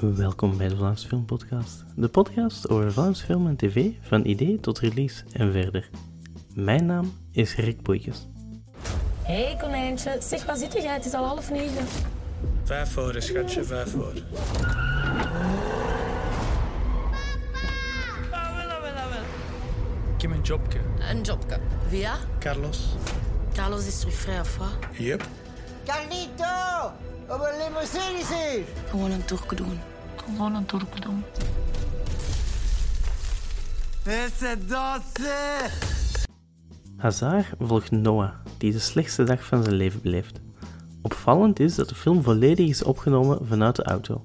Welkom bij de Vlaams Film Podcast, de podcast over Vlaams film en tv van idee tot release en verder. Mijn naam is Rick Boeikes. Hé hey, konijntje, zeg waar zit jij? Het is al half negen. Vijf voor, schatje, vijf voor. Ik heb een jobje. Een jobke. Via? Carlos. Carlos is terug vrij of wat? Yep. Carlito! Op een limousine is hier! Gewoon een toerke doen. Gewoon een toerke doen. Danser! Hazard volgt Noah, die de slechtste dag van zijn leven beleeft. Opvallend is dat de film volledig is opgenomen vanuit de auto.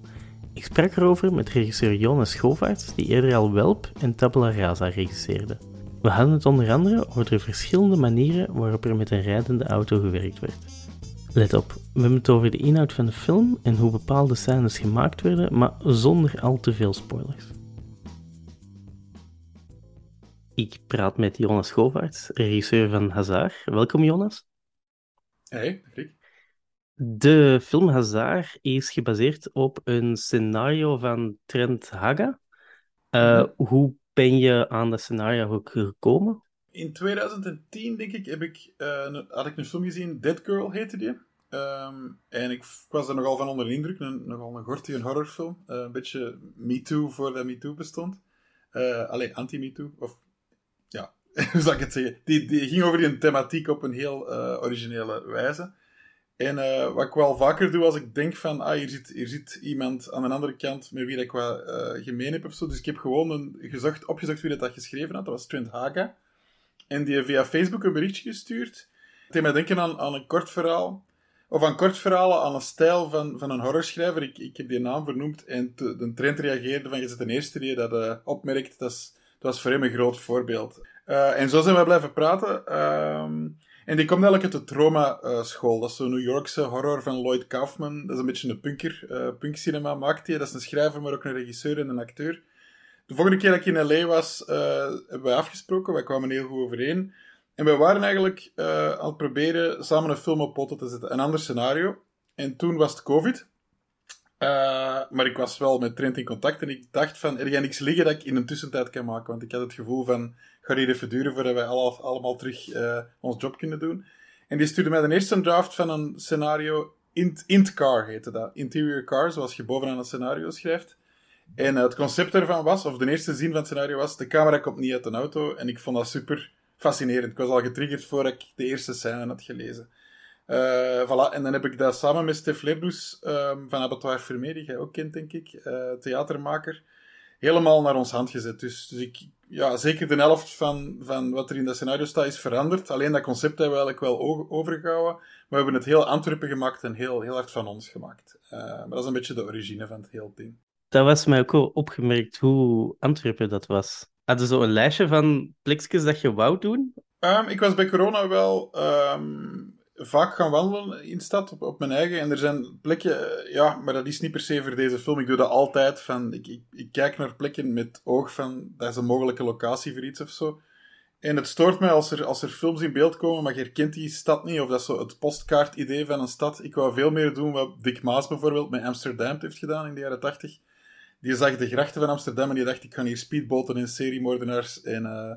Ik sprak erover met regisseur Jonas Schovaerts, die eerder al Welp en Tabula Rasa regisseerde. We hadden het onder andere over de verschillende manieren waarop er met een rijdende auto gewerkt werd. Let op, we hebben het over de inhoud van de film en hoe bepaalde scènes gemaakt werden, maar zonder al te veel spoilers. Ik praat met Jonas Schovaerts, regisseur van Hazard. Welkom Jonas. Hey, Rick. De film Hazard is gebaseerd op een scenario van Trent Haga. Uh, Hoe ben je aan dat scenario gekomen? In 2010, denk ik, heb ik, uh, had ik een film gezien, Dead Girl heette die. Um, en ik, was er nogal van onder de indruk. Een, nogal een gortige horrorfilm. Uh, een beetje Me Too voordat Me Too bestond. Uh, alleen anti-Me Too. Of ja, hoe zou ik het zeggen? Die, die ging over die thematiek op een heel originele wijze. En wat ik wel vaker doe als ik denk van, ah, hier zit, hier zit iemand aan de andere kant met wie ik wat gemeen heb of zo. Dus ik heb gewoon een, gezocht, opgezocht wie dat, dat geschreven had. Dat was Trent Haga. En die via Facebook een berichtje gestuurd. Het deed mij denken aan, aan een kort verhaal. Of aan kort verhalen, aan een stijl van, van een horrorschrijver. Ik, ik heb die naam vernoemd. En de Trent reageerde van, je zit de eerste die dat uh, opmerkt. Dat, dat was voor hem een groot voorbeeld. en zo zijn we blijven praten. Um, en die komt eigenlijk uit de Trauma-school. dat is zo'n New Yorkse horror van Lloyd Kaufman. Dat is een beetje een punker. Uh, punkcinema maakt hij. Dat is een schrijver, maar ook een regisseur en een acteur. De volgende keer dat ik in L.A. was, uh, hebben we afgesproken. Wij kwamen heel goed overeen. En we waren eigenlijk uh, aan het proberen samen een film op poten te zetten. Een ander scenario. En toen was het COVID. maar ik was wel met Trent in contact en ik dacht van, er gaat niks liggen dat ik in een tussentijd kan maken. Want ik had het gevoel van, gaat hier even duren voordat wij alle, allemaal terug uh, ons job kunnen doen. En die stuurde mij de eerste draft van een scenario, Int, Int Car heette dat. Interior Car, zoals je bovenaan het scenario schrijft. En uh, het concept daarvan was, of de eerste zin van het scenario was, de camera komt niet uit een auto. En ik vond dat super fascinerend. Ik was al getriggerd voordat ik de eerste scène had gelezen. Uh, voilà. En dan heb ik dat samen met Stef Lebroes um, van Abattoir Fermé, die jij ook kent, denk ik, theatermaker, helemaal naar ons hand gezet. Dus, dus ik, ja, zeker de helft van, van wat er in dat scenario staat is veranderd. Alleen dat concept hebben we eigenlijk wel overgehouden. Maar we hebben het heel Antwerpen gemaakt en heel, heel hard van ons gemaakt. Maar dat is een beetje de origine van het hele ding. Dat was mij ook wel opgemerkt hoe Antwerpen dat was. Hadden zo een lijstje van plekjes dat je wou doen? Um, ik was bij corona wel um, vaak gaan wandelen in de stad op, mijn eigen. En er zijn plekken, ja, maar dat is niet per se voor deze film. Ik doe dat altijd. Van, ik, ik, ik kijk naar plekken met oog van, dat is een mogelijke locatie voor iets of zo. En het stoort mij als er, als er films in beeld komen, maar je herkent die stad niet. Of dat is zo het postkaart-idee van een stad. Ik wou veel meer doen wat Dick Maas bijvoorbeeld met Amsterdam heeft gedaan in de jaren tachtig die zag de grachten van Amsterdam en die dacht, ik ga hier speedboten en seriemoordenaars en uh,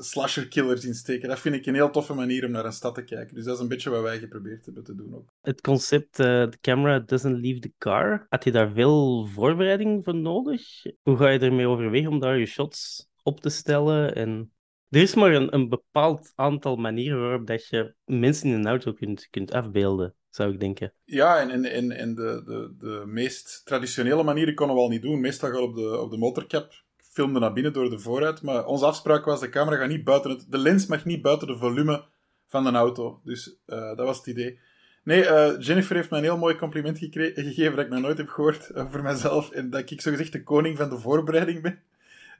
slasherkillers insteken. Dat vind ik een heel toffe manier om naar een stad te kijken. Dus dat is een beetje wat wij geprobeerd hebben te doen ook. Het concept, uh, the camera doesn't leave the car, had je daar veel voorbereiding voor nodig? Hoe ga je ermee overwegen om daar je shots op te stellen en... Er is maar een, bepaald aantal manieren waarop dat je mensen in een auto kunt, kunt afbeelden zou ik denken. Ja, en, en, de, de, de meest traditionele manieren konden we al niet doen. Meestal gaat op de, op de filmde naar binnen door de vooruit. Maar onze afspraak was, de camera gaat niet buiten het... De lens mag niet buiten de volume van een auto. Dus uh, dat was het idee. Nee, uh, Jennifer heeft mij een heel mooi compliment gegeven dat ik nog nooit heb gehoord over mezelf. En dat ik zogezegd de koning van de voorbereiding ben.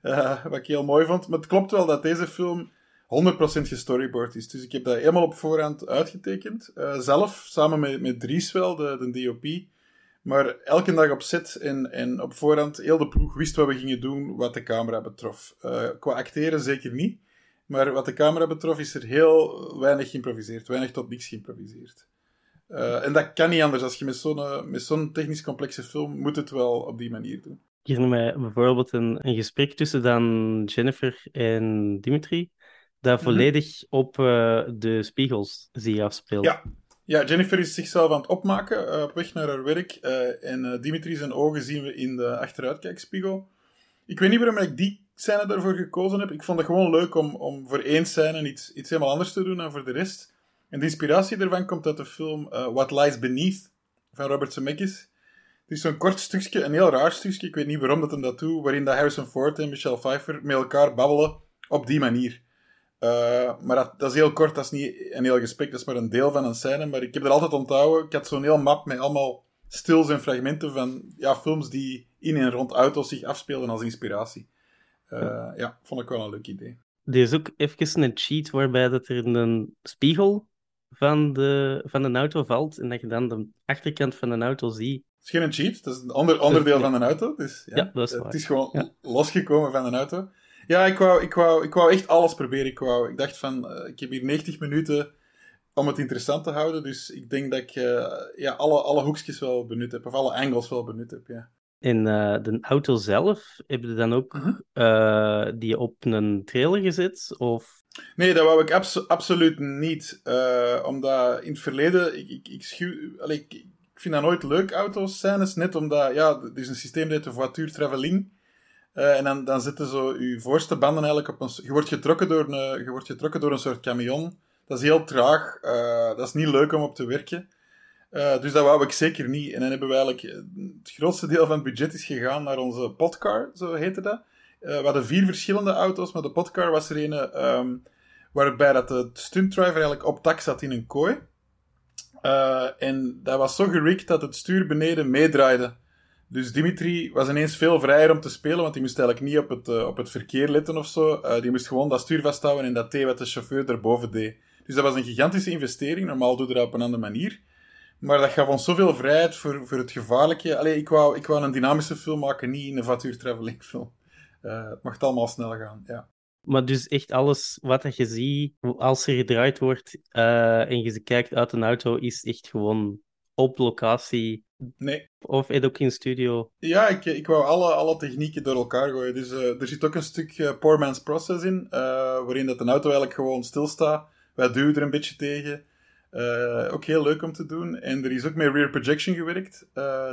Uh, wat ik heel mooi vond. Maar het klopt wel dat deze film 100% gestoryboard is. Dus ik heb dat helemaal op voorhand uitgetekend. Uh, zelf, samen met, met Dries wel, de, de DOP. Maar elke dag op set en, en op voorhand, heel de ploeg wist wat we gingen doen wat de camera betrof. Uh, qua acteren zeker niet. Maar wat de camera betrof is er heel weinig geïmproviseerd. Weinig tot niks geïmproviseerd. Eh, en dat kan niet anders. Als je met zo'n, eh, met zo'n technisch complexe film moet het wel op die manier doen. Ik herinner mij bijvoorbeeld een, een gesprek tussen dan Jennifer en Dimitri, dat Mhm. volledig op eh, de spiegels zich afspeelt. Ja. Ja, Jennifer is zichzelf aan het opmaken eh, op weg naar haar werk. eh, en eh, Dimitri zijn ogen zien we in de achteruitkijkspiegel. Ik weet niet waarom ik die scène daarvoor gekozen heb. Ik vond het gewoon leuk om, om voor één scène iets, iets helemaal anders te doen dan voor de rest. En de inspiratie daarvan komt uit de film What Lies Beneath van Robert Zemeckis. Het is zo'n kort stukje, een heel raar stukje, ik weet niet waarom dat hem dat doet, waarin dat Harrison Ford en Michelle Pfeiffer met elkaar babbelen op die manier. Eh, maar dat, dat is heel kort, dat is niet een heel gesprek, dat is maar een deel van een scène. Maar ik heb dat altijd onthouden. Ik had zo'n heel map met allemaal stils en fragmenten van ja, films die in en rond auto's zich afspelen als inspiratie. Eh, ja, vond ik wel een leuk idee. Er is ook even een cheat waarbij dat er een spiegel van de, van een auto valt en dat je dan de achterkant van een auto ziet. Het is geen cheat, dat is een ander, onderdeel ja. van een auto. Dus, ja, Ja, dat is Het is gewoon Ja. losgekomen van een auto. Ja, ik wou, ik, wou, ik wou echt alles proberen. Ik, wou, ik dacht van, eh, ik heb hier 90 minuten om het interessant te houden. Dus ik denk dat ik eh, ja, alle, alle hoekjes wel benut heb. Of alle angles wel benut heb, ja. Eh, de auto zelf, heb je dan ook Mhm. eh, die op een trailer gezet? Of... Nee, dat wou ik abso- absoluut niet. eh, omdat in het verleden, ik, ik, ik, schuw, allee, ik, ik vind dat nooit leuk, autoscènes. Net omdat, ja, er is een systeem dat heet de voiture traveling. Eh, en dan, dan zitten zo je voorste banden eigenlijk op een... Je wordt getrokken door een, je wordt getrokken door een soort camion. Dat is heel traag. eh, dat is niet leuk om op te werken. Eh, dus dat wou ik zeker niet. En dan hebben we eigenlijk... Het grootste deel van het budget is gegaan naar onze podcar, zo heette dat. We hadden vier verschillende auto's, maar de podcar was er een... ehm, waarbij dat de stuntdriver eigenlijk op tak zat in een kooi. Eh, en dat was zo gerikt dat het stuur beneden meedraaide. Dus Dimitri was ineens veel vrijer om te spelen, want die moest eigenlijk niet op het, eh, op het verkeer letten of zo. Eh, die moest gewoon dat stuur vasthouden en dat deed wat de chauffeur erboven deed. Dus dat was een gigantische investering. Normaal doe je dat op een andere manier. Maar dat gaf ons zoveel vrijheid voor, voor het gevaarlijke. Allee, ik wou, ik wou een dynamische film maken, niet een voiture traveling film. Het mocht allemaal snel gaan, ja. Maar dus echt alles wat dat je ziet, als er gedraaid wordt eh, en je kijkt uit een auto, is echt gewoon op locatie. Nee, Of het ook in studio. Ja, ik, ik wou alle, alle technieken door elkaar gooien. Dus eh, er zit ook een stuk eh, poor man's process in, waarin dat een auto eigenlijk gewoon stilstaat. Wij duwen er een beetje tegen. Ook heel leuk om te doen. En er is ook met rear projection gewerkt.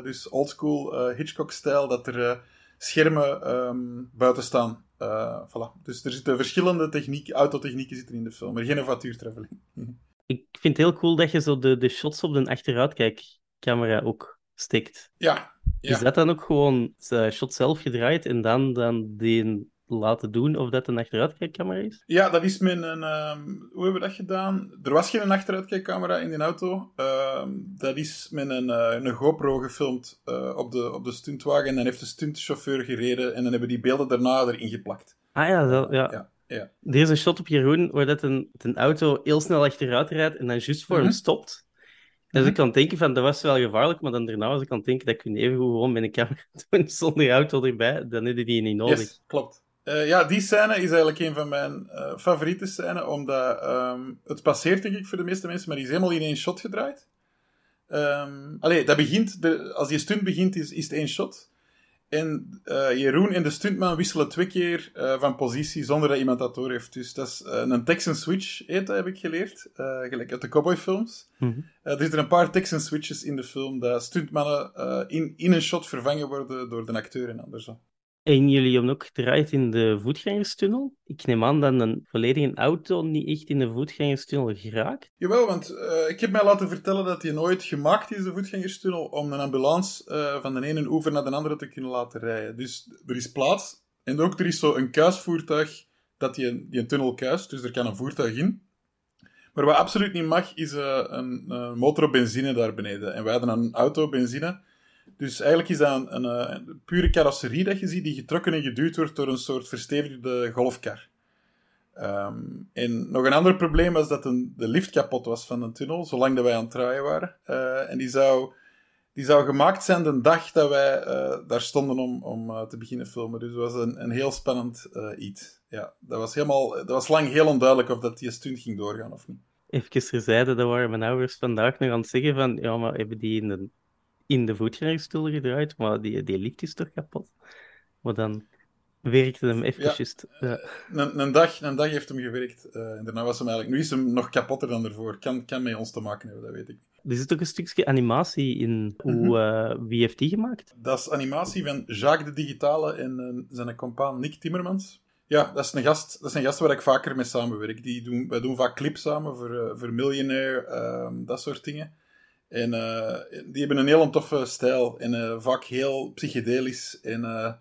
Dus oldschool Hitchcock-stijl, dat er schermen ehm, buiten staan. Eh, voilà. Dus er zitten verschillende technieken, autotechnieken zitten in de film, maar geen voiture traveling. Ik vind het heel cool dat je zo de, de shots op de achteruitkijkcamera ook stikt. ja, ja. Is dat dan ook gewoon de shot zelf gedraaid en dan, dan die laten doen of dat een achteruitkijkcamera is? Ja, dat is met een. ehm, hoe hebben we dat gedaan? Er was geen achteruitkijkcamera in die auto. Ehm, dat is met een, eh, een GoPro gefilmd eh, op, de, op de stuntwagen. En dan heeft de stuntchauffeur gereden. En dan hebben die beelden daarna erin geplakt. Ah ja, zo, ja. Ja, ja. Er is een shot op Jeroen waar dat een, een auto heel snel achteruit rijdt en dan juist voor hem Mhm. stopt. Dus ik kan denken van, dat was wel gevaarlijk, maar dan daarna was ik aan het denken dat kun even goed gewoon met een camera doen zonder auto erbij. Dan heb je die niet nodig. Yes, klopt. Eh, ja, die scène is eigenlijk een van mijn eh, favoriete scènes. Omdat ehm, het passeert, denk ik, voor de meeste mensen. Maar die is helemaal in één shot gedraaid. Ehm allee, dat begint, de, als die stunt begint, is, is het één shot. En eh, Jeroen en de stuntman wisselen twee keer van positie zonder dat iemand dat door heeft. Dus dat is een Texan switch, heet dat, heb ik geleerd. Gelijk uit de cowboyfilms. Eh, er zitten een paar Texan switches in de film, dat stuntmannen in, in een shot vervangen worden door de acteur en andersom. En jullie hebben ook gedraaid in de voetgangerstunnel. Ik neem aan dat een volledige auto niet echt in de voetgangerstunnel geraakt. Jawel, want eh, ik heb mij laten vertellen dat die nooit gemaakt is, de voetgangerstunnel, om een ambulance eh, van de ene oever naar de andere te kunnen laten rijden. Dus er is plaats. En ook er is zo een kuisvoertuig dat die, die een tunnel kuist, dus er kan een voertuig in. Maar wat absoluut niet mag, is eh, een, een motor op benzine daar beneden. En wij hadden een auto op benzine. Dus eigenlijk is dat eh, een pure carrosserie dat je ziet, die getrokken en geduwd wordt door een soort verstevigde golfkar. Ehm, en nog een ander probleem was dat de lift kapot was van de tunnel, zolang dat wij aan het draaien waren. Eh, en die zou, die zou gemaakt zijn de dag dat wij eh, daar stonden om, om te beginnen filmen. Dus dat was een, een heel spannend iets. Ja, dat was, helemaal, dat was lang heel onduidelijk of dat die stunt ging doorgaan of niet. Even terzijde, dat waren mijn ouders vandaag nog aan het zeggen van, ja, maar hebben die in de, in de voetgangersstoel gedraaid, maar die, die lift is toch kapot? Maar dan werkte hem even Ja. Ja. Een, een, dag, een dag heeft hem gewerkt. eh, en daarna was hem eigenlijk... Nu is hem nog kapotter dan ervoor. Kan, kan met ons te maken hebben, dat weet ik. Er zit ook een stukje animatie in. Hoe, eh, wie heeft die gemaakt? Dat is animatie van Jacques de Digitale en eh, zijn compaan Nick Timmermans. Ja, dat is, een gast, dat is een gast waar ik vaker mee samenwerk. Die doen, wij doen vaak clips samen voor, eh, voor Millionaire, ehm, dat soort dingen. En eh, die hebben een heel toffe stijl. En eh, vaak heel psychedelisch. En eh,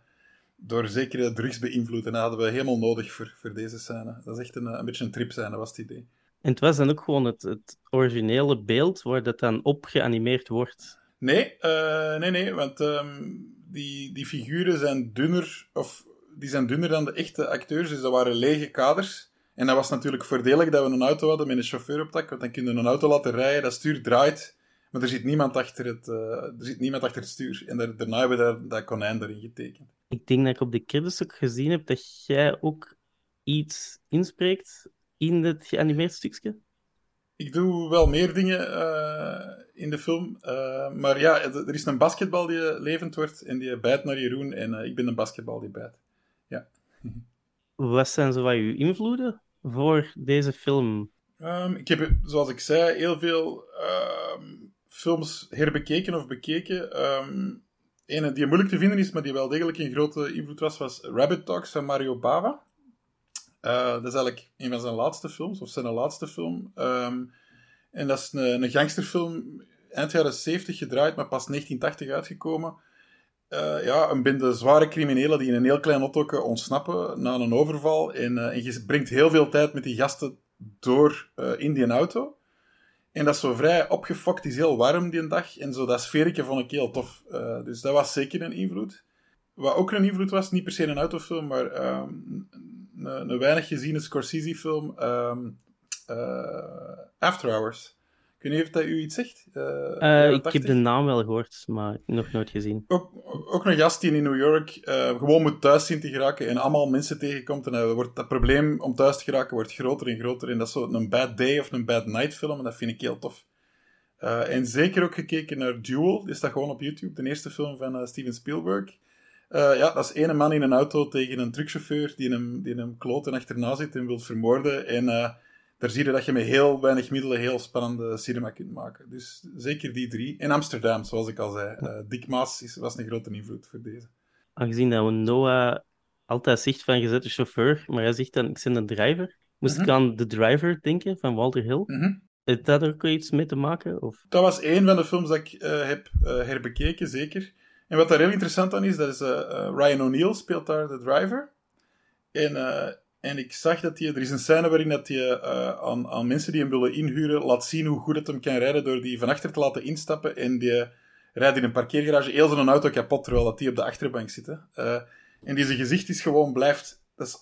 door zekere drugs beïnvloed. En dat hadden we helemaal nodig voor, voor deze scène. Dat is echt een, een beetje een tripscène, was het idee. En het was dan ook gewoon het, het originele beeld waar dat dan op geanimeerd wordt. Nee, nee, nee, want ehm, die, die figuren zijn dunner, of die zijn dunner dan de echte acteurs, dus dat waren lege kaders. En dat was natuurlijk voordelig dat we een auto hadden met een chauffeur op dak, want dan kun je een auto laten rijden, dat stuur draait, maar er zit niemand achter het, eh, er zit niemand achter het stuur. En daar, daarna hebben we daar, dat konijn erin getekend. Ik denk dat ik op de credits ook gezien heb dat jij ook iets inspreekt in het geanimeerd stukje. Ik doe wel meer dingen eh, in de film. eh, maar ja, er is een basketbal die levend wordt en die bijt naar Jeroen. En ik ben een basketbal die bijt. Wat zijn zo wat uw invloeden voor deze film? Ehm, ik heb, zoals ik zei, heel veel ehm, films herbekeken of bekeken. Ene die moeilijk te vinden is, maar die wel degelijk een grote invloed was, was Rabbit Talks van Mario Bava. Eh, dat is eigenlijk een van zijn laatste films, of zijn laatste film. Ehm, en dat is een, een gangsterfilm, eind jaren 70 gedraaid, maar pas 1980 uitgekomen. Eh, ja, een bende zware criminelen die in een heel klein autootje ontsnappen na een overval. En, eh, en je brengt heel veel tijd met die gasten door in die auto. En dat is zo vrij opgefokt, is heel warm die dag. En zo dat sfeertje vond ik heel tof. Eh, dus dat was zeker een invloed. Wat ook een invloed was, niet per se een autofilm, maar ehm, een, een weinig geziene Scorsese-film, eh, After Hours. Ik weet niet of dat u iets zegt. Eh, Eh, ik heb 80. de naam wel gehoord, maar nog nooit gezien. Ook, ook een gast die in New York eh, gewoon moet thuis zien te geraken en allemaal mensen tegenkomt. En wordt dat probleem om thuis te geraken wordt groter en groter. En dat is zo een bad day of een bad night film. En dat vind ik heel tof. En zeker ook gekeken naar Duel. Die staat gewoon op YouTube. De eerste film van Steven Spielberg. Ja, dat is ene man in een auto tegen een truckchauffeur die hem, die hem kloten achterna zit en wil vermoorden. En daar zie je dat je met heel weinig middelen heel spannende cinema kunt maken. Dus zeker die drie. En Amsterdam, zoals ik al zei. Eh, Dick Maas is, was een grote invloed voor deze. Aangezien dat we Noah altijd zegt van je bent de chauffeur, maar hij zegt dan ik ben een driver. Moest Mhm. ik aan The Driver denken van Walter Hill? Mhm. Heeft dat er ook iets mee te maken? Of... Dat was één van de films dat ik eh, heb eh, herbekeken, zeker. En wat daar heel interessant aan is, dat is Ryan O'Neill speelt daar de driver. En, en ik zag dat hij, er is een scène waarin dat hij eh, aan, aan mensen die hem willen inhuren laat zien hoe goed het hem kan rijden door die van achter te laten instappen. En die rijdt in een parkeergarage heel zijn auto kapot terwijl dat die op de achterbank zit. Eh, en die zijn gezicht is gewoon blijft, dat, is,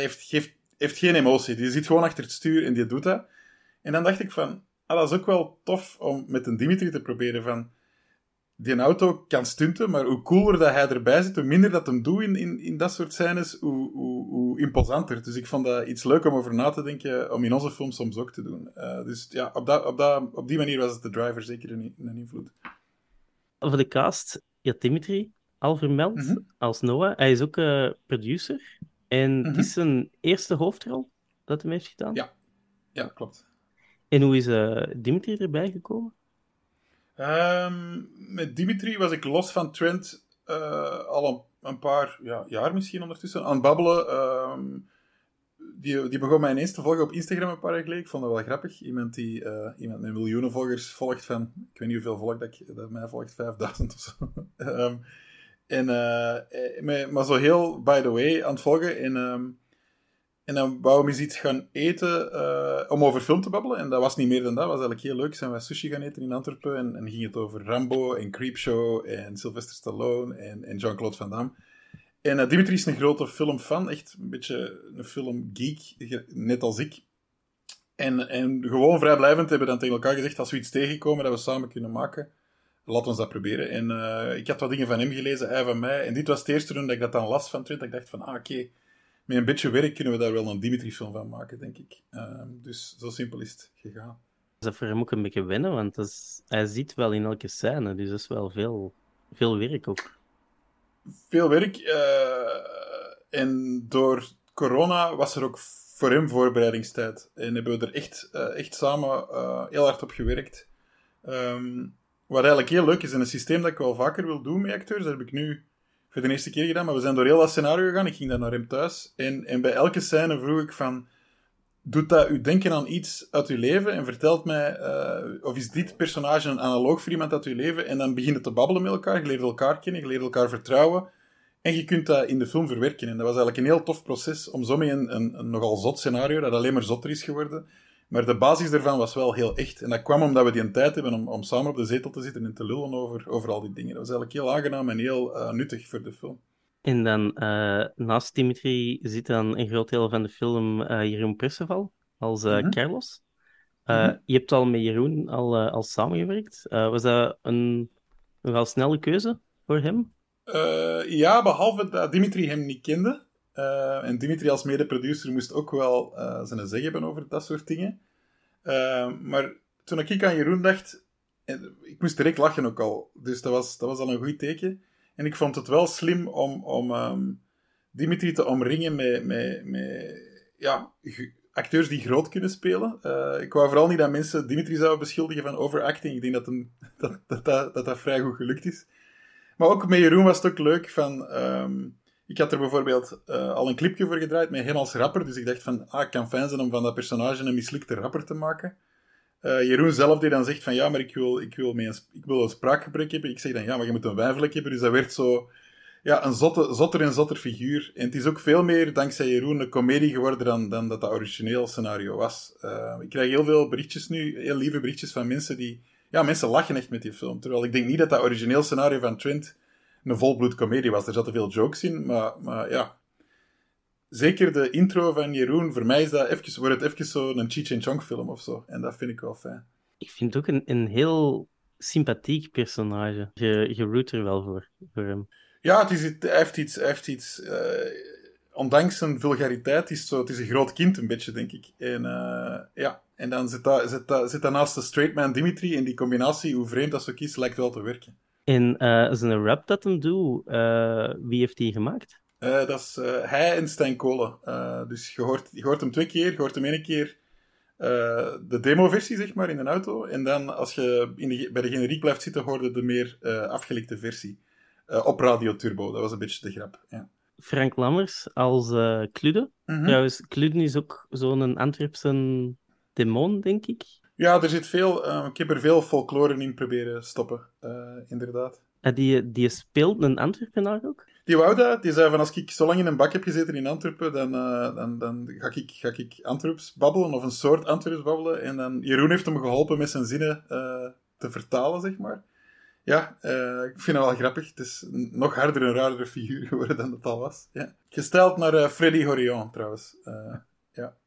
heeft, geeft, heeft geen emotie. Die zit gewoon achter het stuur en die doet dat. En dan dacht ik van, ah, dat is ook wel tof om met een Dimitri te proberen van... Die auto kan stunten, maar hoe cooler dat hij erbij zit, hoe minder dat hem doet in, in, in dat soort scènes, hoe, hoe, hoe imposanter. Dus ik vond dat iets leuk om over na te denken, om in onze film soms ook te doen. Eh, dus ja, op, dat, op, dat, op die manier was het de driver zeker een, een invloed. Voor de cast, ja, Dimitri, al vermeld Mhm. als Noah. Hij is ook eh, producer. En Mhm. het is zijn eerste hoofdrol dat hij heeft gedaan. Ja. Ja, klopt. En hoe is eh, Dimitri erbij gekomen? Ehm, met Dimitri was ik los van Trent eh, al een, paar ja, jaar misschien ondertussen aan het babbelen. Ehm, die, die begon mij ineens te volgen op Instagram een paar jaar geleden. Ik vond dat wel grappig. Iemand die eh, iemand met miljoenen volgers volgt van... Ik weet niet hoeveel volgt dat, ik, mij volgt, 5000 of zo. Ehm, en, eh, maar- zo heel by the way aan het volgen. En, en dan wou we eens iets gaan eten eh, om over film te babbelen. En dat was niet meer dan dat. was eigenlijk heel leuk. Zijn wij sushi gaan eten in Antwerpen. En, en ging het over Rambo en Creepshow en Sylvester Stallone en, en Jean-Claude Van Damme. En eh, Dimitri is een grote filmfan. Echt een beetje een filmgeek, ge- net als ik. En, en gewoon vrijblijvend hebben we dan tegen elkaar gezegd, als we iets tegenkomen dat we samen kunnen maken, laat ons dat proberen. En eh, ik had wat dingen van hem gelezen, hij van mij. En dit was het eerste toen dat ik dat dan las van. Dat ik dacht van, ah oké, met een beetje werk kunnen we daar wel een Dimitri-film van maken, denk ik. Ehm, dus zo simpel is het gegaan. Dat is voor hem ook een beetje wennen, want dat is, hij ziet wel in elke scène, dus dat is wel veel, veel werk ook. Veel werk. eh, en door corona was er ook voor hem voorbereidingstijd. En hebben we er echt, eh, echt samen eh, heel hard op gewerkt. Ehm, wat eigenlijk heel leuk is, en een systeem dat ik wel vaker wil doen met acteurs, dat heb ik nu voor de eerste keer gedaan, maar we zijn door heel dat scenario gegaan. Ik ging daar naar hem thuis. En, en bij elke scène vroeg ik van... Doet dat u denken aan iets uit uw leven en vertelt mij... eh, of is dit personage een analoog voor iemand uit uw leven? En dan begint het te babbelen met elkaar. Je leert elkaar kennen, je leert elkaar vertrouwen. En je kunt dat in de film verwerken. En dat was eigenlijk een heel tof proces om zo met een, een, een nogal zot scenario, dat alleen maar zotter is geworden. Maar de basis daarvan was wel heel echt. En dat kwam omdat we die een tijd hebben om, om samen op de zetel te zitten en te lullen over, over al die dingen. Dat was eigenlijk heel aangenaam en heel eh, nuttig voor de film. En dan eh, naast Dimitri zit dan een groot deel van de film eh, Jeroen Perceval als Mhm. Carlos. Mhm. Je hebt al met Jeroen al, al samengewerkt. Was dat een nogal snelle keuze voor hem? Ja, behalve dat Dimitri hem niet kende. Eh, en Dimitri als mede-producer moest ook wel eh, zijn zeg hebben over dat soort dingen. Eh, maar toen ik aan Jeroen dacht, en ik moest direct lachen ook al. Dus dat was, dat was al een goed teken. En ik vond het wel slim om, om ehm, Dimitri te omringen met, met, met ja, acteurs die groot kunnen spelen. Ik wou vooral niet dat mensen Dimitri zouden beschuldigen van overacting. Ik denk dat hem, dat, dat, dat, dat dat vrij goed gelukt is. Maar ook met Jeroen was het ook leuk van... ehm, ik had er bijvoorbeeld eh, al een clipje voor gedraaid met hem als rapper. Dus ik dacht van, ah, kan fijn zijn om van dat personage een mislukte rapper te maken. Eh, Jeroen zelf die dan zegt van, ja, maar ik wil, ik wil, een, ik wil een spraakgebrek hebben. Ik zeg dan, ja, maar je moet een wijnvlek hebben. Dus dat werd zo... Ja, een zotte, zotter en zotter figuur. En het is ook veel meer, dankzij Jeroen, een komedie geworden dan, dan dat dat origineel scenario was. Eh, ik krijg heel veel berichtjes nu, heel lieve berichtjes van mensen die... Ja, mensen lachen echt met die film. Terwijl ik denk niet dat dat origineel scenario van Trent een volbloed komedie was. Er zaten veel jokes in, maar, maar ja... Zeker de intro van Jeroen, voor mij is dat even, wordt het even zo een Cheech and Chong film of zo. En dat vind ik wel fijn. Ik vind het ook een, een heel sympathiek personage. Je, je root er wel voor, voor hem. Ja, het is, hij heeft iets... Hij heeft iets eh, ondanks zijn vulgariteit is het, zo, het is een groot kind een beetje, denk ik. En eh, ja, en dan zit dat, zit, dat, zit dat naast de straight man Dimitri en die combinatie, hoe vreemd dat zo kiest, lijkt wel te werken. En eh zijn rap dat hem doet, eh, wie heeft die gemaakt? Eh, dat is hij en Stijn Kolen. Dus je hoort, je hoort hem twee keer. Je hoort hem één keer de demo-versie, zeg maar, in een auto. En dan, als je in de, bij de generiek blijft zitten, hoor je de meer afgelikte versie. Op Radio Turbo. Dat was een beetje de grap. Ja. Frank Lammers als eh Klude. Mhm. Trouwens, Klude is ook zo'n Antwerpse demon, denk ik. Ja, er zit veel... eh, ik heb er veel folklore in proberen stoppen, eh, inderdaad. Eh, die, die speelt een Antwerpenaar ook. Die wou dat. Die zei van, als ik zo lang in een bak heb gezeten in Antwerpen, dan, eh, dan, dan ga, ik, ga ik Antwerps babbelen, of een soort Antwerps babbelen. En dan, Jeroen heeft hem geholpen met zijn zinnen te vertalen, zeg maar. Ja, ik vind het wel grappig. Het is een nog harder en raardere figuur geworden dan het al was. Ja. Gesteld naar Freddy Horion, trouwens. Eh,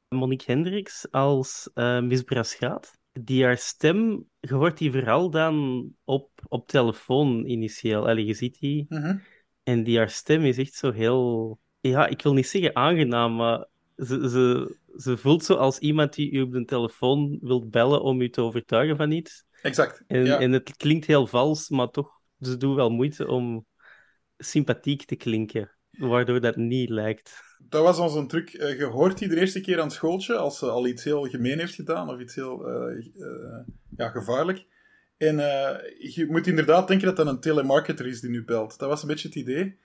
Monique Hendricks als eh Miss Braschaat. Die haar stem, je hoort die vooral dan op, op telefoon initieel. Allee, je ziet die. mhm. En die haar stem is echt zo heel... Ja, ik wil niet zeggen aangenaam, maar ze, ze, ze voelt zo als iemand die u op de telefoon wilt bellen om u te overtuigen van iets. Exact. En, ja. en het klinkt heel vals, maar toch, ze doen wel moeite om sympathiek te klinken, waardoor dat niet lijkt. Dat was onze truc. Eh, je hoort die de eerste keer aan het schooltje als ze al iets heel gemeen heeft gedaan of iets heel eh, eh, ja, gevaarlijk. En je moet inderdaad denken dat dat een telemarketer is die nu belt. Dat was een beetje het idee.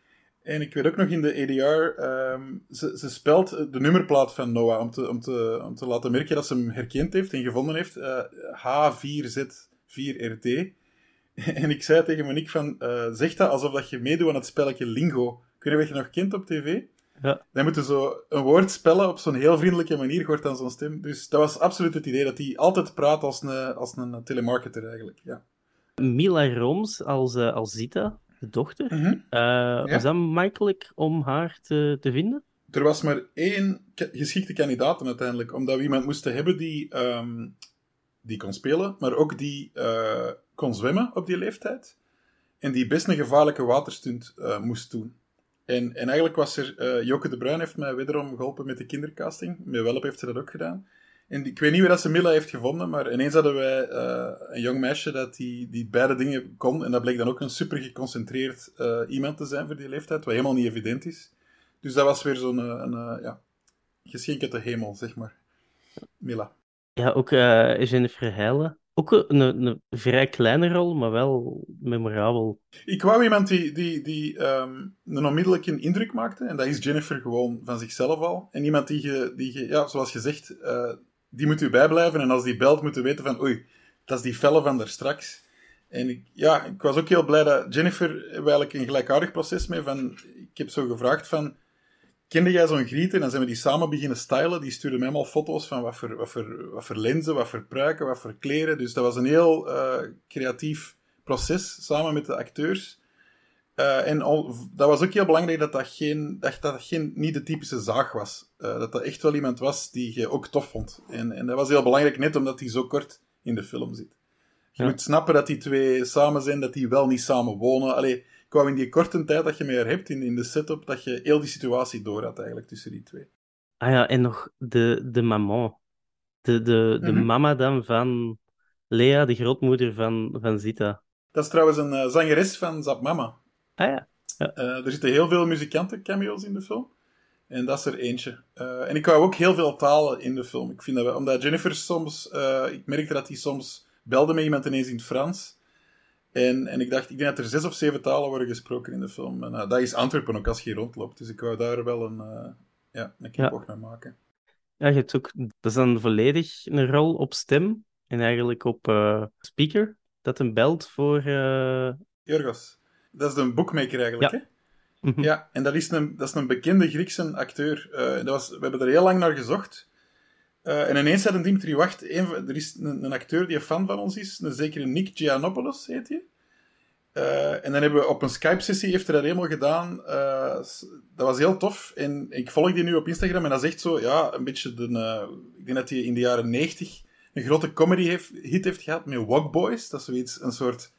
En ik weet ook nog in de EDR, ehm, ze, ze spelt de nummerplaat van Noah om te, om, te, om te laten merken dat ze hem herkend heeft en gevonden heeft. eh, H4Z4RD. En ik zei tegen Monique van, zeg dat alsof dat je meedoet aan het spelletje Lingo. Kun je wat je nog kent op tv? Ja. Dan moeten zo een woord spellen op zo'n heel vriendelijke manier, hoort dan zo'n stem. Dus dat was absoluut het idee, dat hij altijd praat als een, als een telemarketer eigenlijk. Ja. Mila Rooms als, eh, als Zita, de dochter. Eh, Was dat makkelijk om haar te, te vinden? Er was maar één geschikte kandidaat uiteindelijk, omdat we iemand moesten hebben die, ehm, die kon spelen, maar ook die eh, kon zwemmen op die leeftijd. En die best een gevaarlijke waterstunt moest doen. En, en eigenlijk was er... eh Joke de Bruin heeft mij wederom geholpen met de kindercasting. Met Welp heeft ze dat ook gedaan. En ik weet niet hoe dat ze Milla heeft gevonden, maar ineens hadden wij eh, een jong meisje dat die, die beide dingen kon. En dat bleek dan ook een super geconcentreerd eh, iemand te zijn voor die leeftijd, wat helemaal niet evident is. Dus dat was weer zo'n een, ja, geschenk uit de hemel, zeg maar. Milla. Ja, ook eh, Jennifer Heijlen. Ook een, vrij kleine rol, maar wel memorabel. Ik wou iemand die, die, die ehm, een onmiddellijke indruk maakte. En dat is Jennifer gewoon van zichzelf al. En iemand die, je, die je, ja, zoals je zegt, eh, die moet u bijblijven. En als die belt, moet u weten van, oei, dat is die felle van daar straks. En ik, ja, ik was ook heel blij dat Jennifer, eigenlijk een gelijkaardig proces mee. Van, ik heb zo gevraagd van, kende jij zo'n griet? En dan zijn we die samen beginnen stylen. Die stuurde mij allemaal foto's van wat voor, wat voor, wat voor lenzen, wat voor pruiken, wat voor kleren. Dus dat was een heel eh, creatief proces, samen met de acteurs. Eh, en al- dat was ook heel belangrijk dat dat, geen, dat, dat geen, niet de typische zaag was. Eh, dat dat echt wel iemand was die je ook tof vond. En, en dat was heel belangrijk, net omdat hij zo kort in de film zit. Je Ja. moet snappen dat die twee samen zijn, dat die wel niet samen wonen. Allee, ik wou in die korte tijd dat je mee hebt, in, in de setup, dat je heel die situatie door had eigenlijk tussen die twee. Ah ja, en nog de, de maman. De, de, de Mhm. mama dan van Lea, de grootmoeder van, van Zita. Dat is trouwens een eh, zangeres van Zap Mama. Ah ja. Eh, er zitten heel veel muzikanten-cameo's in de film. En dat is er eentje. Eh, en ik wou ook heel veel talen in de film. Ik vind dat omdat Jennifer soms, ik merkte dat hij soms belde met iemand ineens in het Frans. En, en ik dacht, ik denk dat er zes of zeven talen worden gesproken in de film. En eh, dat is Antwerpen ook als je rondloopt. Dus ik wou daar wel een, eh ja, een knipoog naar maken. Ja, je hebt ook, dat is dan volledig een rol op stem en eigenlijk op eh, speaker, dat een belt voor... eh, Jorgos, dat is de bookmaker eigenlijk, Ja. hè? mhm. Ja, en dat is een, dat is een bekende Griekse acteur. Dat was, we hebben er heel lang naar gezocht. Eh, en ineens had een Dimitri Wacht, er is een, een acteur die een fan van ons is, een zekere Nick Giannopoulos heet hij. Eh, en dan hebben we op een Skype-sessie, heeft hij dat helemaal gedaan. Eh, dat was heel tof. En ik volg die nu op Instagram en dat is echt zo, ja, een beetje de... ik denk dat hij in de jaren 90 een grote comedy heeft, hit heeft gehad met Walk Boys. Dat is zoiets, een soort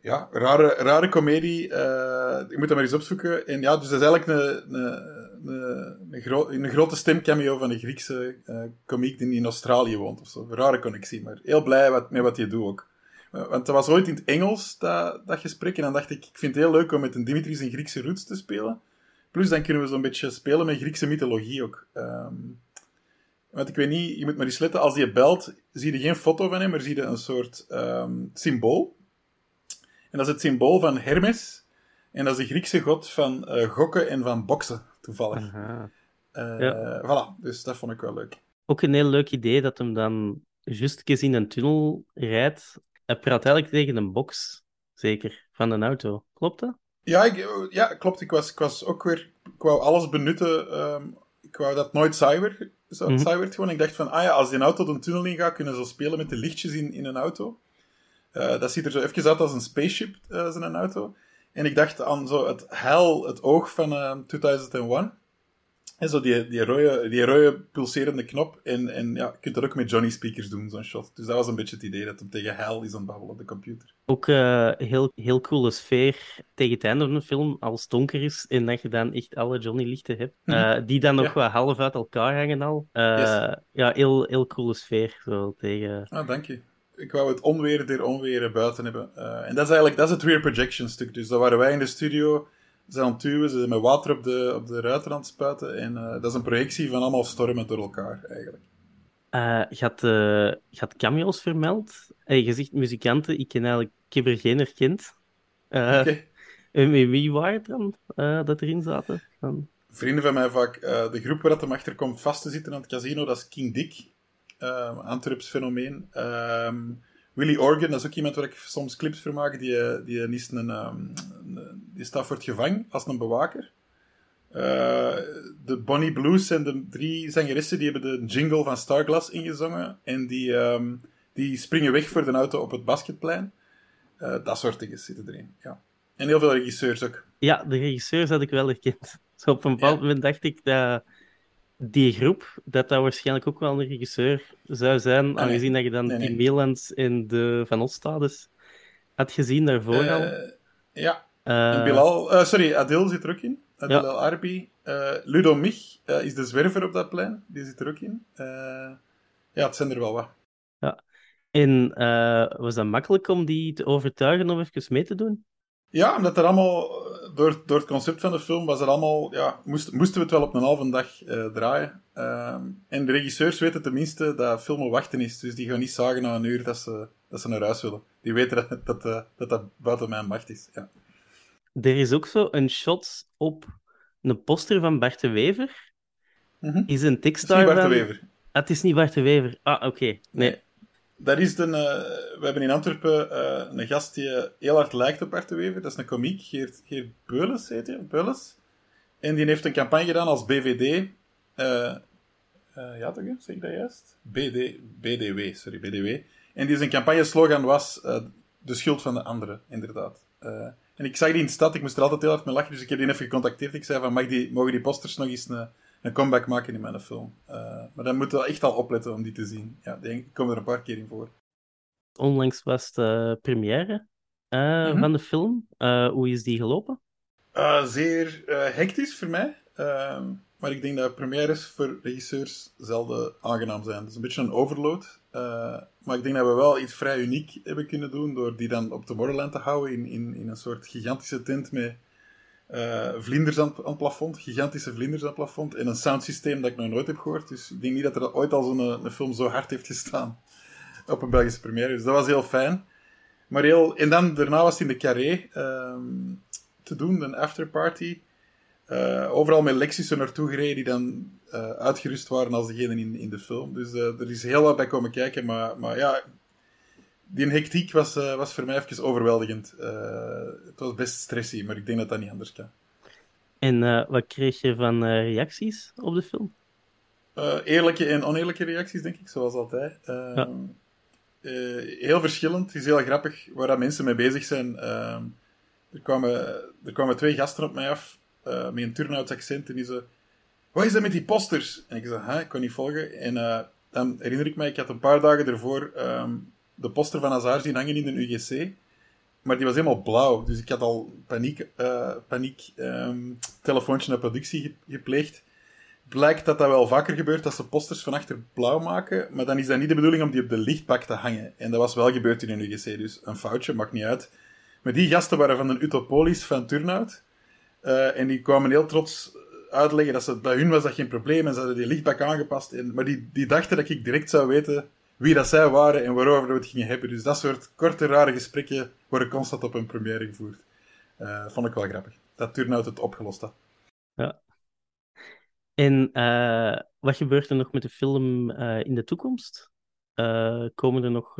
ja, rare, rare komedie. eh, ik moet dat maar eens opzoeken. En ja, dus dat is eigenlijk een, een, een, een, een grote stemcameo van een Griekse eh komiek die in Australië woont of zo. Rare connectie, maar heel blij wat, met wat je doet ook. Eh, Want dat was ooit in het Engels, dat, dat gesprek. En dan dacht ik, ik vind het heel leuk om met een Dimitri zijn Griekse roots te spelen. Plus dan kunnen we zo'n beetje spelen met Griekse mythologie ook. Ehm, want ik weet niet, je moet maar eens letten, als je belt, zie je geen foto van hem, maar zie je een soort ehm, symbool. En dat is het symbool van Hermes. En dat is de Griekse god van eh, gokken en van boksen, toevallig. Eh, Ja. Voilà, dus dat vond ik wel leuk. Ook een heel leuk idee dat hem dan justjes in een tunnel rijdt. Hij praat eigenlijk tegen een box, zeker, van een auto. Klopt dat? Ja, ik, ja klopt. Ik was, ik was ook weer... Ik wou alles benutten. ehm, ik wou dat nooit saai werd, saai gewoon. Ik dacht van, ah ja, als die een auto de tunnel in gaat, kunnen ze spelen met de lichtjes in, in een auto. Eh, dat ziet er zo even uit als een spaceship, eh zijn auto. En ik dacht aan zo het heil, het oog van eh, 2001. En zo die, die, rode, die rode pulserende knop. En, en ja, je kunt dat ook met Johnny speakers doen, zo'n shot. Dus dat was een beetje het idee, dat hem tegen heil is aan het babbelen op de computer. Ook eh heel, heel coole sfeer tegen het einde van de film, als het donker is en dat je dan echt alle Johnny-lichten hebt. Mhm. Eh, die dan nog Ja. wat half uit elkaar hangen al. Yes. Ja, heel, heel coole sfeer. Zo, tegen... Ah, dank je. Ik wou het onweer der onweren buiten hebben. Eh, en dat is eigenlijk dat is het rear projection stuk. Dus daar waren wij in de studio, ze zijn aan het duwen, ze zijn met water op de, op de ruiten aan het spuiten. En eh, dat is een projectie van allemaal stormen door elkaar, eigenlijk. Je, had, eh, je had cameo's vermeld. Eh, je zegt muzikanten, ik, ken eigenlijk, ik heb er geen herkend. Oké. En wie waren het dan dat erin zaten? Dan... Vrienden van mij vaak, de groep waar dat hem achter komt vast te zitten aan het casino, dat is King Dick. Uh, Antwerps fenomeen. Ehm, Willy Organ, dat is ook iemand waar ik soms clips voor maak. Die, eh, die, is een, ehm, die staat voor het gevang als een bewaker. Eh, de Bonnie Blues en de drie zangeressen die hebben de jingle van Starglass ingezongen. En die, ehm, die springen weg voor de auto op het basketplein. Eh, dat soort dingen zitten erin, ja. En heel veel regisseurs ook. Ja, de regisseurs had ik wel herkend. Op een bepaald Ja. moment dacht ik dat die groep, dat dat waarschijnlijk ook wel een regisseur zou zijn, aangezien dat je dan Nee, die nee. Mielans en de Van Ostades had gezien daarvoor al. Eh, ja, En Bilal, eh, sorry, Adil zit er ook in. uh, Ja. Arbi. Ludo Mich is de zwerver op dat plein. Die zit er ook in. Ja, het zijn er wel wat. En eh, was dat makkelijk om die te overtuigen om even mee te doen? Ja, omdat er allemaal, door, door het concept van de film, was er allemaal, ja, moest, moesten we het wel op een halve dag eh, draaien. Ehm, en de regisseurs weten tenminste dat filmen wachten is, dus die gaan niet zagen na een uur dat ze, dat ze naar huis willen. Die weten dat dat, eh, dat, dat buiten mijn macht is. Ja. Er is ook zo een shot op een poster van Bart de Wever. Mhm. Is een Dat tekst is niet Bart de. Wever. Ah, het is niet Bart de Wever. Ah, oké. Nee. Dat is de, eh, we hebben in Antwerpen eh, een gast die eh, heel hard lijkt op Bart. Dat is een komiek, Geert, Geert heet hij, Beules. En die heeft een campagne gedaan als BVD. ja toch, zeg ik dat juist? BD, BDW, sorry, BDW. En die zijn campagneslogan was de schuld van de anderen, inderdaad. En ik zag die in de stad, ik moest er altijd heel hard mee lachen, dus ik heb die even gecontacteerd. Ik zei van, mag die, mogen die posters nog eens een, een comeback maken in mijn film? Eh, maar dan moeten we echt al opletten om die te zien. Ja, die komen er een paar keer in voor. Onlangs was de première eh, Mhm. van de film. Eh, hoe is die gelopen? Zeer eh, hectisch voor mij. Ehm, maar ik denk dat premières voor regisseurs zelden aangenaam zijn. Het is een beetje een overload. Eh, maar ik denk dat we wel iets vrij uniek hebben kunnen doen door die dan op Tomorrowland te houden in, in, in een soort gigantische tent met eh, vlinders aan, het- plafond, gigantische vlinders aan het plafond en een soundsysteem dat ik nog nooit heb gehoord. Dus ik denk niet dat er ooit al zo'n een film zo hard heeft gestaan op een Belgische première. Dus dat was heel fijn. Maar heel, en dan daarna was het in de Carré ehm, te doen, een afterparty. Eh, overal met Lexus er naartoe gereden die dan eh, uitgerust waren als degene in, in de film. Dus eh, er is heel wat bij komen kijken, maar, maar ja, die hectiek was, eh, was voor mij even overweldigend. Eh, het was best stressy, maar ik denk dat dat niet anders kan. En eh, wat kreeg je van reacties op de film? Eerlijke en oneerlijke reacties, denk ik, zoals altijd. Ja. heel verschillend. Het is heel grappig waar dat mensen mee bezig zijn. Er, kwamen, er kwamen twee gasten op mij af met een Turnouts accent en die zo... Wat is dat met die posters? En ik zei, hè, ik kon niet volgen. En dan herinner ik mij, ik had een paar dagen ervoor ehm, de poster van Hazard zien hangen in de UGC. Maar die was helemaal blauw. Dus ik had al paniek, eh, paniek ehm, telefoontje naar productie ge- gepleegd blijkt dat dat wel vaker gebeurt dat ze posters van achter blauw maken, maar dan is dat niet de bedoeling om die op de lichtbak te hangen. En dat was wel gebeurd in een UGC, dus een foutje, maakt niet uit. Maar die gasten waren van een Utopolis van Turnhout. Eh, en die kwamen heel trots uitleggen dat ze, bij hun was dat geen probleem en ze hadden die lichtbak aangepast. Maar die, die dachten dat ik direct zou weten wie dat zij waren en waarover we het gingen hebben. Dus dat soort korte, rare gesprekken worden constant op een première gevoerd. Eh, vond ik wel grappig. Dat Turnhout het opgelost had. En eh, wat gebeurt er nog met de film eh, in de toekomst? Komen er nog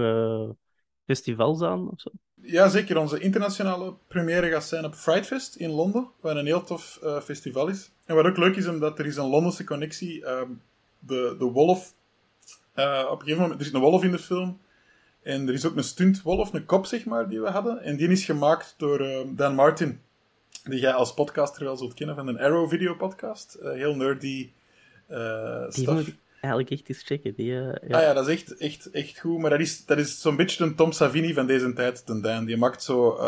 festivals aan of zo? Ja, zeker. Onze internationale première gaat zijn op Frightfest in Londen, waar een heel tof festival is. En wat ook leuk is, omdat er is een Londense connectie. ehm de, de wolf, eh, op een gegeven moment, er zit een wolf in de film. En er is ook een stuntwolf, een kop, zeg maar, die we hadden. En die is gemaakt door ehm, Dan Martin, die jij als podcaster wel zult kennen van een Arrow video podcast. Eh, heel nerdy eh Die stuff. moet ik eigenlijk echt eens checken. Die, ja. Ah ja, dat is echt, echt, echt goed. Maar dat is, dat is zo'n beetje een Tom Savini van deze tijd, ten Dan. Die maakt zo...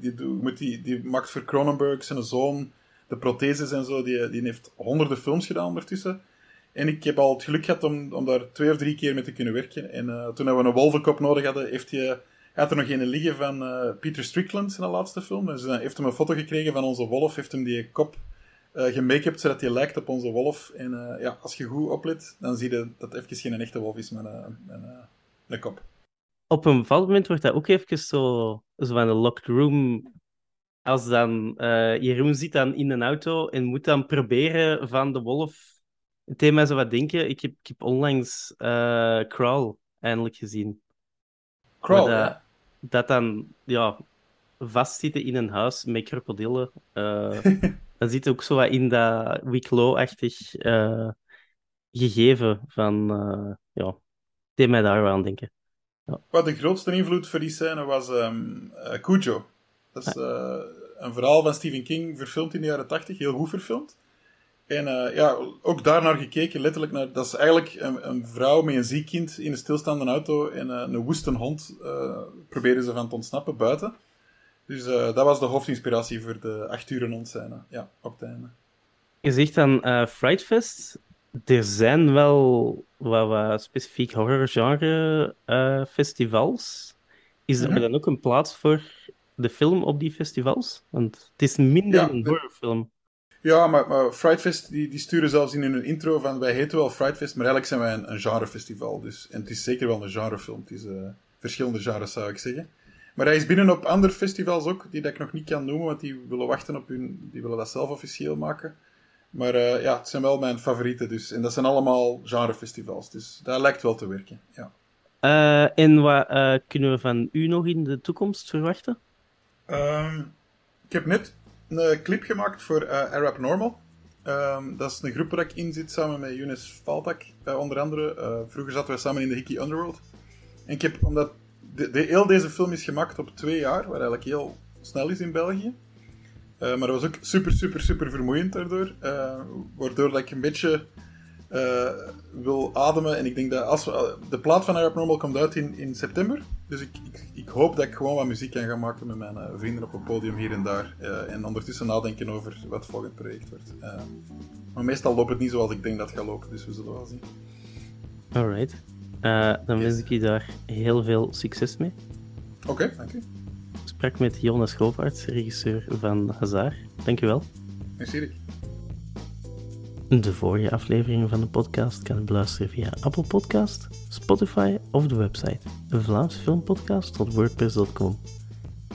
die, moet die, die maakt voor Cronenberg zijn zoon de protheses en zo. Die, die heeft honderden films gedaan ondertussen. En ik heb al het geluk gehad om, om daar twee of drie keer mee te kunnen werken. En eh, toen we een wolvenkop nodig hadden, heeft hij... Had er nog een liggen van eh, Peter Strickland, zijn laatste film. Dus hij heeft hem een foto gekregen van onze wolf, heeft hem die kop eh gemake-upt, zodat hij lijkt op onze wolf. En ja, als je goed oplet, dan zie je dat het even geen echte wolf is met een, kop. Op een bepaald moment wordt dat ook even zo, zo van een locked room. Als dan Jeroen zit dan in een auto en moet dan proberen van de wolf. Het deed mij zo wat denken. Ik heb, ik heb onlangs eh, Crawl eindelijk gezien. Crawl, dat, ja. dat dan ja, vastzitten in een huis met krokodillen. eh, dan zit ook zo wat in dat Wicklow-achtig eh, gegeven van... ja, het deed mij daar wel aan denken. Wat de grootste invloed voor die scène was eh, Cujo. Dat is eh, een verhaal van Stephen King, verfilmd in de jaren 80, heel goed verfilmd. En eh, ja, ook daarnaar gekeken, letterlijk naar... Dat is eigenlijk een, een vrouw met een ziek kind in een stilstaande auto en eh, een woeste hond eh, proberen ze van te ontsnappen buiten. Dus dat was de hoofdinspiratie voor de 8 uur scène. Ja, op het einde. Je zegt dan eh Frightfest. Er zijn wel wat, specifiek horrorgenre festivals. Is er Mhm. dan ook een plaats voor de film op die festivals? Want het is minder Ja, een horrorfilm. Ja, maar, maar Frightfest, die, die sturen zelfs in hun intro van wij heten wel Frightfest, maar eigenlijk zijn wij een, een genrefestival. Dus, en het is zeker wel een genrefilm. Het is eh, verschillende genres, zou ik zeggen. Maar hij is binnen op andere festivals ook, die dat ik nog niet kan noemen, want die willen wachten op hun... Die willen dat zelf officieel maken. Maar eh, ja, het zijn wel mijn favorieten, dus. En dat zijn allemaal genrefestivals, dus dat lijkt wel te werken, ja. Eh, en wat kunnen we van u nog in de toekomst verwachten? Ehm, ik heb net een clip gemaakt voor eh, Arab Normal. Ehm, dat is een groep waar ik in zit samen met Younes Faltak, eh, onder andere. Eh, vroeger zaten we samen in de Hickey Underworld. En ik heb, omdat de, de, heel deze film is gemaakt op twee jaar, wat eigenlijk heel snel is in België. Eh, maar dat was ook super, super, super vermoeiend daardoor. eh, waardoor dat ik een beetje eh, wil ademen. En ik denk dat als we, de plaat van Arab Normal komt uit in, in september. Dus ik, ik, ik hoop dat ik gewoon wat muziek kan gaan maken met mijn eh, vrienden op een podium hier en daar. eh, en ondertussen nadenken over wat het volgende project wordt. Eh, maar meestal loopt het niet zoals ik denk dat het gaat lopen, dus we zullen wel zien. Alright. Eh, dan wens ik je daar heel veel succes mee. Oké, dank u. Ik sprak met Jonas Schoopaerts, regisseur van Hazard. Dankjewel. Merci Rick. De vorige aflevering van de podcast kan je beluisteren via Apple Podcast, Spotify of de website vlaamsfilmpodcast.wordpress.com.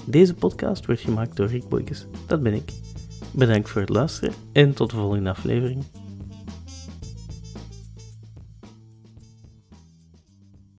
Deze podcast wordt gemaakt door Rick Boykes. Dat ben ik. Bedankt voor het luisteren en tot de volgende aflevering.